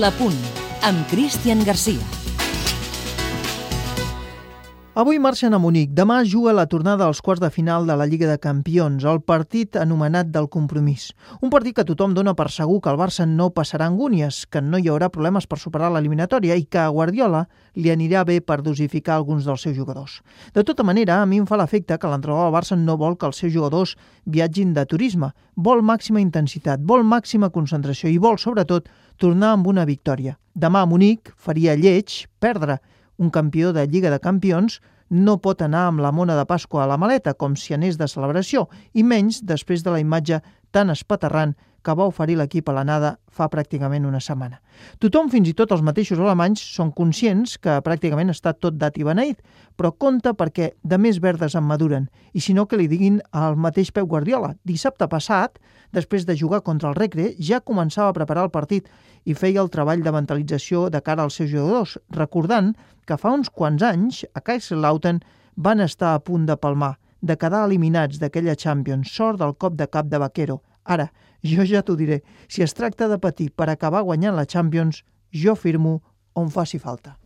La Punt, amb Cristian Garcia. Avui marxen a Munic. Demà juga la tornada als quarts de final de la Lliga de Campions, el partit anomenat del compromís. Un partit que tothom dona per segur que el Barça no passarà angúnies, que no hi haurà problemes per superar l'eliminatòria i que a Guardiola li anirà bé per dosificar alguns dels seus jugadors. De tota manera, a mi em fa l'efecte que l'entrenador del Barça no vol que els seus jugadors viatgin de turisme. Vol màxima intensitat, vol màxima concentració i vol, sobretot, tornar amb una victòria. Demà a Munic faria lleig perdre, un campió de Lliga de Campions no pot anar amb la mona de Pasqua a la maleta com si anés de celebració, i menys després de la imatge tan espaterrant que va oferir l'equip a l'anada fa pràcticament una setmana. Tothom, fins i tot els mateixos alemanys, són conscients que pràcticament està tot dat i beneït, però compta perquè de més verdes en maduren, i si no que li diguin al mateix Pep Guardiola. Dissabte passat, després de jugar contra el Recre, ja començava a preparar el partit i feia el treball de mentalització de cara als seus jugadors, recordant que fa uns quants anys a Kaiserslautern van estar a punt de palmar, de quedar eliminats d'aquella Champions, sort del cop de cap de Vaquero. Ara, jo ja t'ho diré, si es tracta de patir per acabar guanyant la Champions, jo firmo on faci falta.